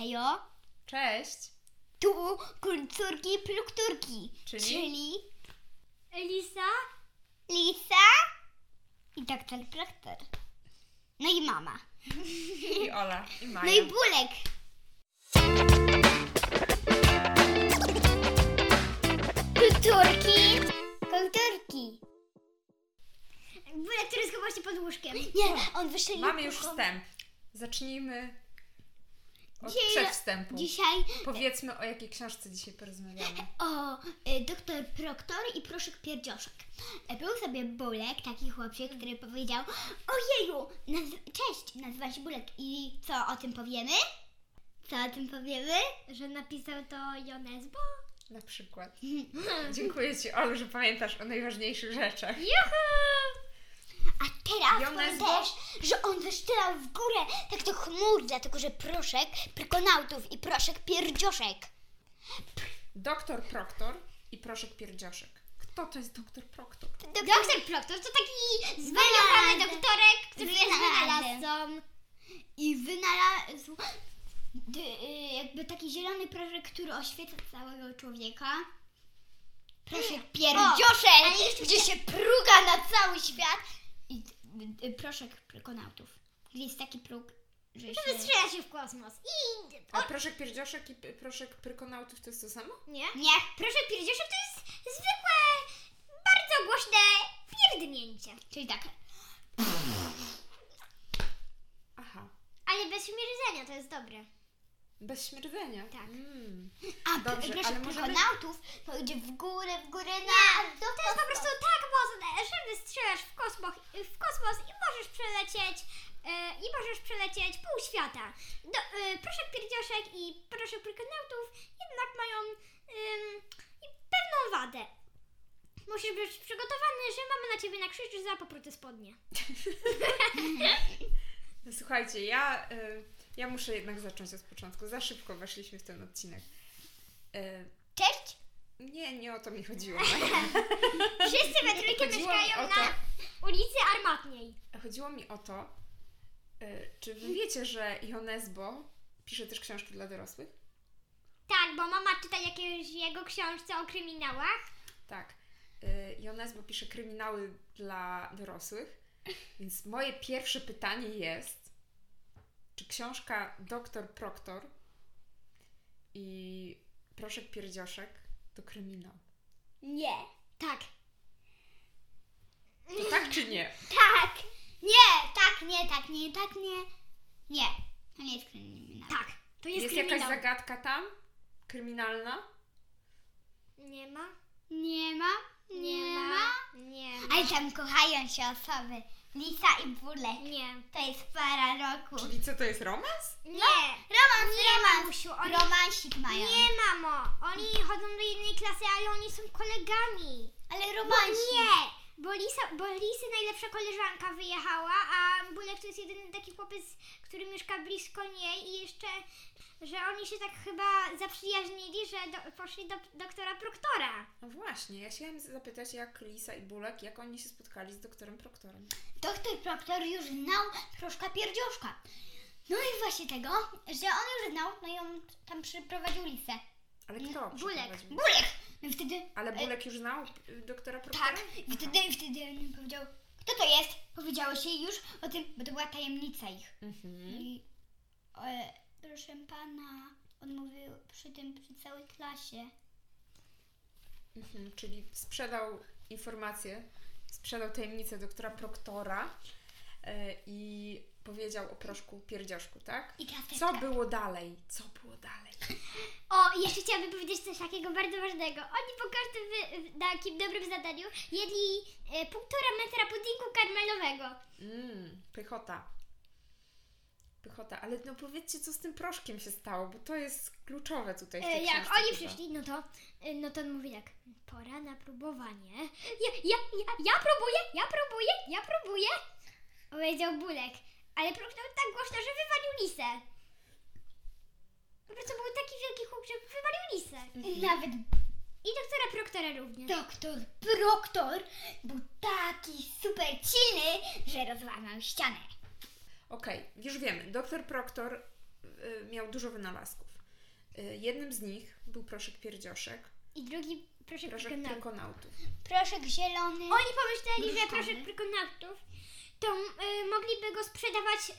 Hejo, Cześć! tu kulturki plukturki, Czyli? czyli Elisa? Lisa i doktor Proktor. No i mama. I Ola, i No Maja. i Bulek. Kulturki, kulturki. Bulek, który schował się pod łóżkiem. Nie, on wyszedł. Mamy już wstęp. Zacznijmy od Dzisiaj-. Dzisiaj Powiedzmy, o jakiej książce dzisiaj porozmawiamy. o y, doktor Proktor i proszek pierdzioszek. E, Był sobie Bulek, taki chłopczyk, który powiedział Ojeju, naz- cześć, nazywam się Bulek i co o tym powiemy? Co o tym powiemy? Że napisał to Jonesbo? Na przykład. Dziękuję Ci, Olu, że pamiętasz o najważniejszych rzeczach. Juhu! A teraz powiem też, że on wyszczylał w górę tak do chmur, dlatego że proszek prykonautów i proszek pierdzioszek. Doktor Proktor i proszek pierdzioszek. Kto to jest doktor Proktor? Doktor Proktor to taki zwariowany doktorek, który jest wynalazcą. I wynalazł d- y, jakby taki zielony proszek, który oświeca całego człowieka. Proszek pierdzioszek, gdzie się pruga na cały świat. Y, proszek prykonautów. Gdzie jest taki próg, że się... Żeby strzelać się w kosmos. I... A proszek pierdzioszek i p- proszek prykonautów to jest to samo? Nie? Nie, Proszę pierdzioszek to jest zwykłe, bardzo głośne pierdnięcie. czyli tak. Aha. Ale bez śmierdzenia, to jest dobre. Bez śmierdzenia. Tak. Mm. A Dobrze, proszek ale możemy- prykonautów to idzie w górę, w górę na... Nie, to jest po prostu tak mocne, że wystrzelasz w kosmos, w kosmos i możesz przelecieć e, i możesz przelecieć pół świata. Do, e, proszek pierdzioszek i proszek prykonautów jednak mają i pewną wadę. Musisz być przygotowany, że mamy na ciebie na krzyż za popróte spodnie. No, Słuchajcie, ja, y, ja muszę jednak zacząć od początku. Za szybko weszliśmy w ten odcinek. Y, Cześć! nie, nie o to mi chodziło. Wszyscy we trójkę Chodziło mi mieszkają o na ulicy Armatniej. chodziło mi o to, y, czy wy wiecie, że Jonesbo pisze też książki dla dorosłych? Tak, bo mama czyta jakieś jego książce o kryminałach. Tak. Jonesbo pisze kryminały dla dorosłych. Więc moje pierwsze pytanie jest, czy książka Doktor Proktor i Proszek Pierdzioszek to kryminał? Nie. Tak. To tak czy nie? Tak! Nie, tak, nie, tak, nie, tak, nie. Nie, to nie jest kryminał. Tak. To jest, Jest kryminał. jakaś zagadka tam? Kryminalna? Nie ma? Nie ma, Nie ma. Nie ma. Ale tam kochają się osoby. Lisa i Bulek. Nie. To jest para roku. Czyli co to jest romans? Nie. Romans, Nie, romans. mamusiu, oni... Romansik mają. Nie, mamo. Oni chodzą do jednej klasy, ale oni są kolegami. Ale Bo romansik. nie. Bo, Lisa, bo Lisy najlepsza koleżanka wyjechała, a Bulek to jest jedyny taki chłopiec, który mieszka blisko niej i jeszcze, że oni się tak chyba zaprzyjaźnili, że do, poszli do doktora Proktora. No właśnie, ja chciałam zapytać, jak Lisa i Bulek, jak oni się spotkali z doktorem Proktorem. Doktor Proktor już znał proszka pierdzioszka. No i właśnie tego, że on już znał, no i on tam przyprowadził Lisę. Ale kto Bulek. Bulek! No wtedy... Ale Bulek już znał y, doktora Proktora? Tak, i wtedy, wtedy on powiedział, kto to jest? Powiedziało się już o tym, bo to była tajemnica ich. Mhm. I e, proszę pana, on mówił przy tym, przy całej klasie. Mhm. Czyli sprzedał informację, sprzedał tajemnicę doktora Proktora y, i powiedział o proszku pierdzioszku, tak? I klaseczka. Co było dalej? Co było dalej? O, jeszcze chciałabym powiedzieć coś takiego bardzo ważnego. Oni po każdym wy, takim dobrym zadaniu jedli e, półtora metra puddingu karmelowego. Mmm, pychota. Pychota, ale no powiedzcie, co z tym proszkiem się stało, bo to jest kluczowe tutaj w tej E, jak książce oni przyszli, no to, e, no to on mówi tak, pora na próbowanie. Ja, ja, ja, ja próbuję, ja próbuję, ja próbuję. Powiedział Bulek, ale próbował tak głośno, że wywalił lisę. Po prostu był taki wielki huk, że wywalił lisę. I nawet I doktora Proktora również. doktor Proktor był taki super silny, że rozłamał ścianę. Okej, już wiemy. Doktor Proktor y, miał dużo wynalazków. Y, jednym z nich był proszek pierdzioszek, I drugi proszek proszek prykonautów. Proszek zielony. Oni pomyśleli, że proszek prykonautów to y, mogliby go sprzedawać y,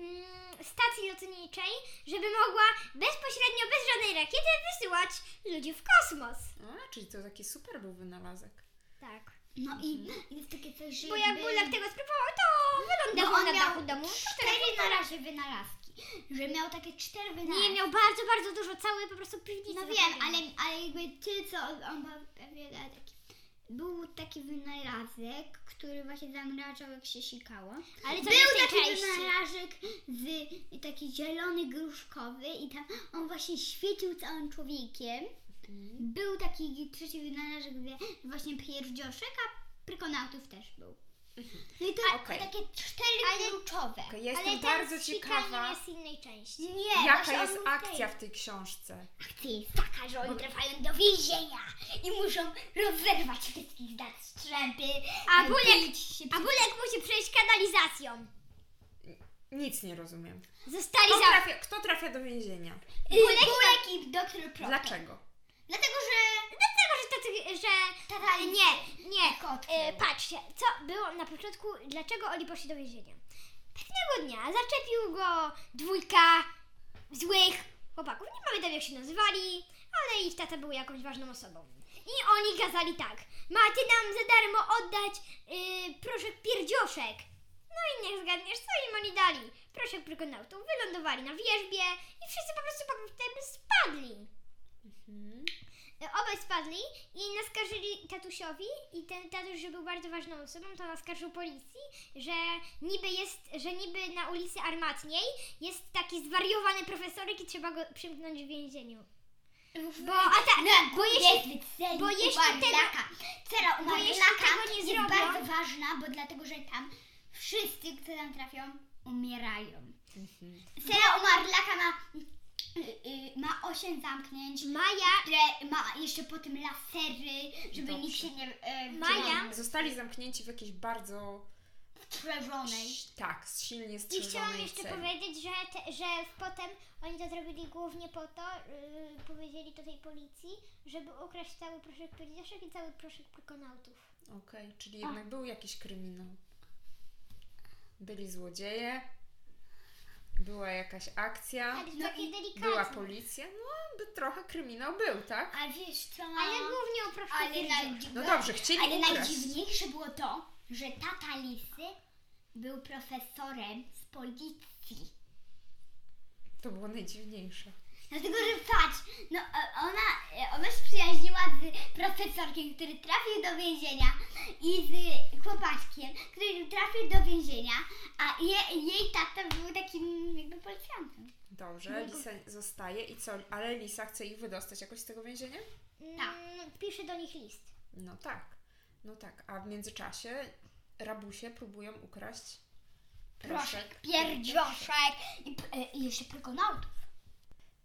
mm, stacji lotniczej, żeby mogła bezpośrednio, bez żadnej rakiety wysyłać ludzi w kosmos. A, czyli to taki super był wynalazek. Tak. No i jest takie coś, że Bo jak jakby- Bulak tego spróbował, to wylądował No na dachu domu. cztery na razie wynalazki. Że miał takie cztery wynalazki. Nie, miał bardzo, bardzo dużo, cały po prostu piwnicy. No wiem, ale, ale jakby ty co on, on ma pewnie taki. Był taki wynalazek, który właśnie zamrażał jak się sikało. Ale to Był taki części. wynalazek z taki zielony gruszkowy i tam on właśnie świecił całym człowiekiem. Był taki trzeci wynalazek, właśnie pierdzioszek, a prykonautów też był. No i to Okej. takie cztery Ale- kluczowe. Okej, ja jestem ten bardzo ciekawa, jest z innej części. Nie, jaka właśnie on jest był akcja w tej książce. Akcja jest taka, że oni trafiają do więzienia i muszą rozerwać wszystkich dać strzępy, A Bulek- bić się A Bulek musi przejść kanalizacją. Nic nie rozumiem. Zostali Kto za... trafia, kto trafia do więzienia? Bulek, Bulek i doktor Proctor. Dlaczego? Dlatego, że że tacy, że... tata Nie, nie. Kotkę. E, patrzcie, co było na początku, dlaczego oni poszli do więzienia. Pewnego dnia zaczepił go dwójka złych chłopaków. Nie pamiętam jak się nazywali, ale ich tata był jakąś ważną osobą. I oni kazali tak, macie nam za darmo oddać yy, proszek pierdzioszek. No i niech zgadniesz, co im oni dali. Proszek prykonautów wylądowali na wierzbie i wszyscy po prostu potem spadli. Mhm. Obaj spadli i naskarżyli tatusiowi i ten tatuś, że był bardzo ważną osobą, to naskarżył policji, że niby jest, że niby na ulicy Armatniej jest taki zwariowany profesorek i trzeba go przymknąć w więzieniu. Bo, a ta, No, bo jeśli, bo bo jeśli tego- u bo jeśli tego nie jest zrobią- bardzo ważna, bo dlatego, że tam wszyscy, którzy tam trafią, umierają. Mhm. Cera u Marlaka ma, ma 8 zamknięć, Maja, które ma jeszcze potem lasery, żeby Dobrze. nikt się nie e, Maja? Zostali zamknięci w jakiejś bardzo strzeżonej. tak, silnie i strzeżonej chciałam jeszcze celi. powiedzieć, że, te, że potem oni to zrobili głównie po to, yy, powiedzieli to tej policji, żeby ukraść cały proszek pierdziaszek i cały proszek prykonautów. Okej, czyli jednak był jakiś kryminał. Byli złodzieje, była jakaś akcja, Tak, No takie delikatne. była policja, no by trochę kryminał był, tak? A wiesz co? Ale głównie o proszku ale. No dobrze, chcieli ale ukraść. najdziwniejsze było to, że tata Lisy był profesorem z policji. To było najdziwniejsze. Dlatego, że patrz, no e, ona, e, ona się przyjaźniła z profesorkiem, który trafił do więzienia i z chłopaczkiem, który trafił do więzienia, a je, jej tata był takim jakby policjantem. Dobrze, Lisa zostaje i co? Ale Lisa chce ich wydostać jakoś z tego więzienia? Tak. Pisze do nich list. No tak, no tak. A w międzyczasie rabusie próbują ukraść Proszek, pierdzioszek i, e, i jeszcze prykonautów.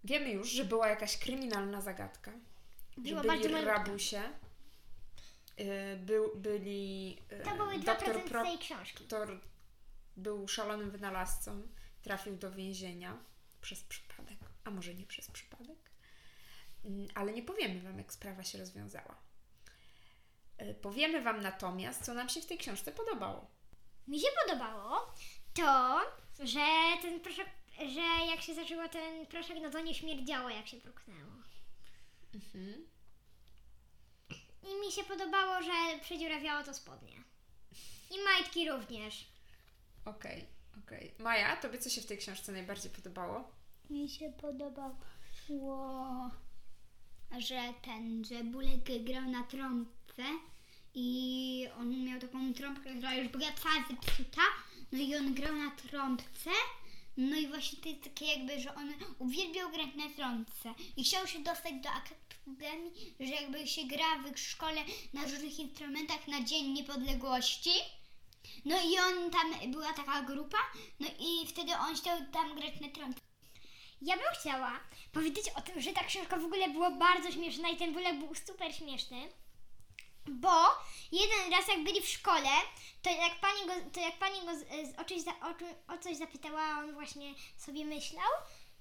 Wiemy już, że była jakaś kryminalna zagadka. Była że byli rabusie. Y, był, byli. y, To były 2% doktor Pro- tej książki. Doktor był szalonym wynalazcą, trafił do więzienia przez przypadek, a może nie przez przypadek. Mm, Ale nie powiemy Wam, jak sprawa się rozwiązała. Y, Powiemy Wam natomiast, co nam się w tej książce podobało. Mi się podobało to, że ten proszek, że jak się zaczęło ten proszek, no to nie śmierdziało jak się pruknęło. Mhm. I mi się podobało, że przedziurawiało to spodnie. I majtki również. Okej, okej. Maja, Tobie co się w tej książce najbardziej podobało? Mi się podobało, że ten, że Bulek grał na trąbce i on miał taką trąbkę, która już była cała zepsuta, no i on grał na trąbce, no i właśnie to jest takie jakby, że on uwielbiał grać na trąbce i chciał się dostać do akademii, że jakby się gra w szkole na różnych instrumentach na Dzień Niepodległości. No i on tam, była taka grupa, no i wtedy on chciał tam grać na trąbce. Ja bym chciała powiedzieć o tym, że ta książka w ogóle była bardzo śmieszna i ten bulek był super śmieszny. Bo jeden raz jak byli w szkole, to jak pani go, to jak pani go o, coś za, o, o coś zapytała, on właśnie sobie myślał,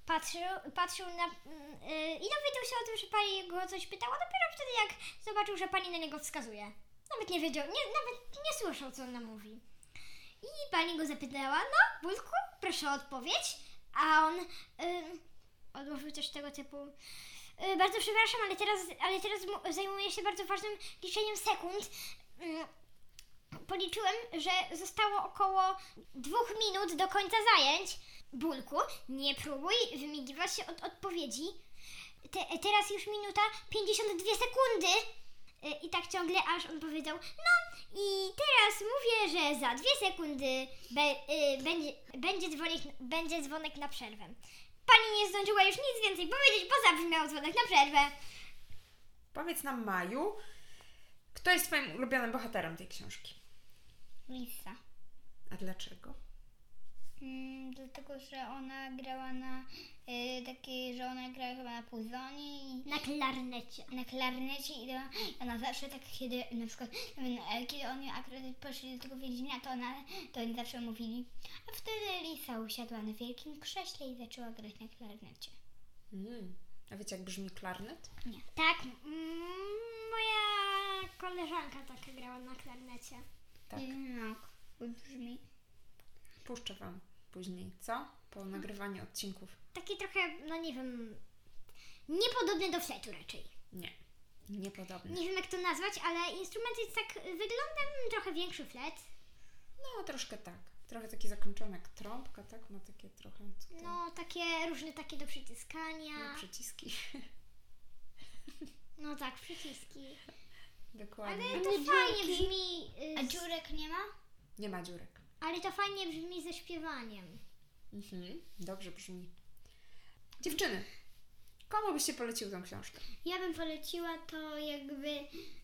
patrzył, patrzył na... Yy, I dowiedział się o tym, że pani go coś pytała dopiero wtedy, jak zobaczył, że pani na niego wskazuje. Nawet nie wiedział, nie, nawet nie słyszał, co ona mówi. I pani go zapytała, no, Bulku, proszę o odpowiedź. A on yy, odłożył coś tego typu... Yy, bardzo przepraszam, ale teraz, ale teraz mu- zajmuję się bardzo ważnym liczeniem sekund. Yy, policzyłem, że zostało około dwóch minut do końca zajęć. Bulku, nie próbuj wymigiwać się od odpowiedzi. Te, teraz już minuta 52 sekundy. Y, I tak ciągle, aż on powiedział, no i teraz mówię, że za dwie sekundy be, y, będzie, będzie, będzie dzwonek na przerwę. Pani nie zdążyła już nic więcej powiedzieć, bo zabrzmiał dzwonek na przerwę. Powiedz nam, Maju, kto jest Twoim ulubionym bohaterem tej książki? Lisa. A dlaczego? Mm, dlatego, że ona grała na y, takiej, że ona grała chyba na puzonie i Na klarnecie. na klarnecie i ona zawsze tak, kiedy na przykład, nie e, kiedy oni akurat poszli do tego więzienia, to, ona, to oni zawsze mówili, a wtedy Lisa usiadła na wielkim krześle i zaczęła grać na klarnecie. Mm. A wiecie, jak brzmi klarnet? Tak, mm, moja koleżanka tak grała na klarnecie. Tak. No, brzmi. Puszczę Wam później, co? Po nagrywaniu odcinków. Taki trochę, no nie wiem, niepodobny do fletu raczej. Nie, niepodobne. Nie wiem jak to nazwać, ale instrument jest tak wyglądem trochę większy flet. No, troszkę tak. Trochę taki zakończony jak trąbka, tak? Ma takie trochę tutaj No takie różne takie do przyciskania. no, przyciski. No tak, przyciski. Dokładnie. Ale to fajnie brzmi. y, A dziurek nie ma? Nie ma dziurek. Ale to fajnie brzmi ze śpiewaniem. Mhm. Dobrze brzmi. Dziewczyny, komu byście polecił tą książkę? Ja bym poleciła to jakby,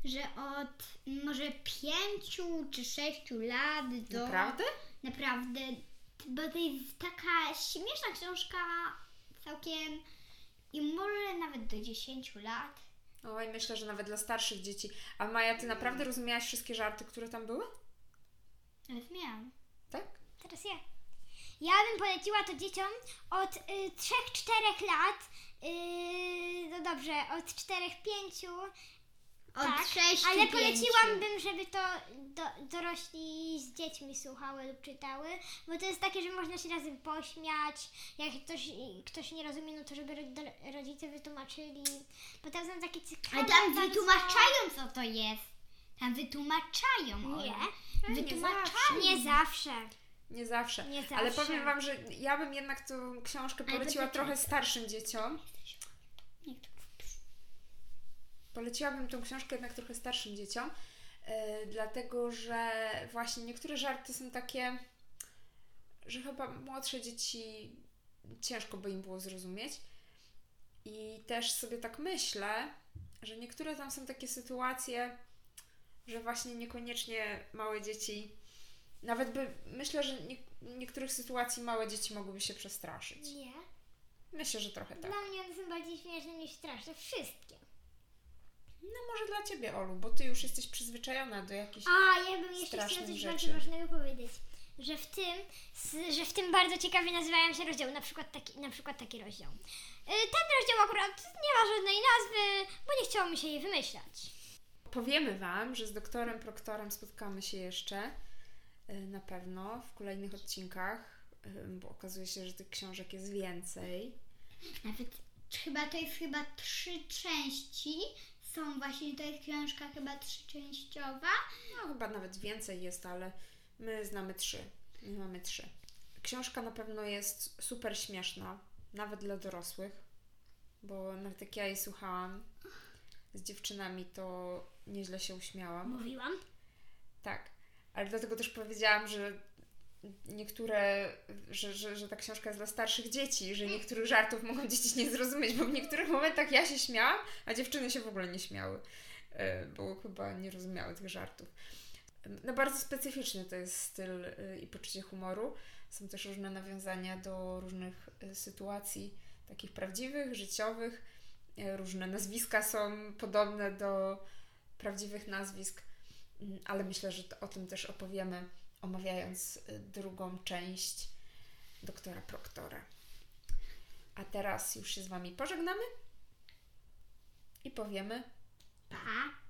że od może pięciu czy sześciu lat do... Naprawdę? Naprawdę, bo to jest taka śmieszna książka całkiem i może nawet do 10 lat. Oj, myślę, że nawet dla starszych dzieci. A Maja, ty naprawdę rozumiałaś wszystkie żarty, które tam były? Rozumiałam. Tak? Teraz ja. Ja bym poleciła to dzieciom od y, 3-4 lat. Y, no dobrze, od 4-5. Od Tak, 6 Ale poleciłabym, żeby to do, dorośli z dziećmi słuchały lub czytały, bo to jest takie, że można się razem pośmiać. Jak ktoś, ktoś nie rozumie, no to żeby rodzice wytłumaczyli. Bo tam są takie ciekawe. Ale tam wytłumaczają, co to jest. Tam wytłumaczają. Nie, nie Wytłumaczają. nie zawsze. Nie zawsze. Nie zawsze. Ale powiem Wam, że ja bym jednak tą książkę Ale poleciła trochę starszym dzieciom. Poleciłabym tą książkę jednak trochę starszym dzieciom, yy, dlatego że właśnie niektóre żarty są takie, że chyba młodsze dzieci ciężko by im było zrozumieć. I też sobie tak myślę, że niektóre tam są takie sytuacje, że właśnie niekoniecznie małe dzieci, nawet by, myślę, że nie, niektórych sytuacji małe dzieci mogłyby się przestraszyć. Nie. Myślę, że trochę tak. Dla mnie one są bardziej śmieszne niż straszne. Wszystkie. No może dla Ciebie, Olu, bo Ty już jesteś przyzwyczajona do jakichś... A, ja bym jeszcze chciała coś rzeczy. bardzo ważnego powiedzieć. Że w tym, że w tym bardzo ciekawie nazywają się rozdziały. Na przykład taki, na przykład taki rozdział. Y, Ten rozdział akurat nie ma żadnej nazwy, bo nie chciało mi się jej wymyślać. Powiemy Wam, że z doktorem Proktorem spotkamy się jeszcze y, na pewno w kolejnych odcinkach, y, bo okazuje się, że tych książek jest więcej. Nawet chyba to jest chyba trzy części. Są właśnie, to jest książka chyba trzyczęściowa. No chyba nawet więcej jest, ale my znamy trzy. My mamy trzy. Książka na pewno jest super śmieszna, nawet dla dorosłych, bo nawet jak ja jej słuchałam z dziewczynami, to nieźle się uśmiałam. Mówiłam. Tak, ale dlatego też powiedziałam, że niektóre, że, że, że ta książka jest dla starszych dzieci, że niektórych żartów mogą dzieci nie zrozumieć, bo w niektórych momentach ja się śmiałam, a dziewczyny się w ogóle nie śmiały, e, bo chyba nie rozumiały tych żartów. No bardzo specyficzny to jest styl e, i poczucie humoru. Są też różne nawiązania do różnych e, sytuacji takich prawdziwych, życiowych. Różne nazwiska są podobne do prawdziwych nazwisk. Mm, ale myślę, że o tym też opowiemy, omawiając y, drugą część doktora Proktora. A teraz już się z Wami pożegnamy i powiemy Pa!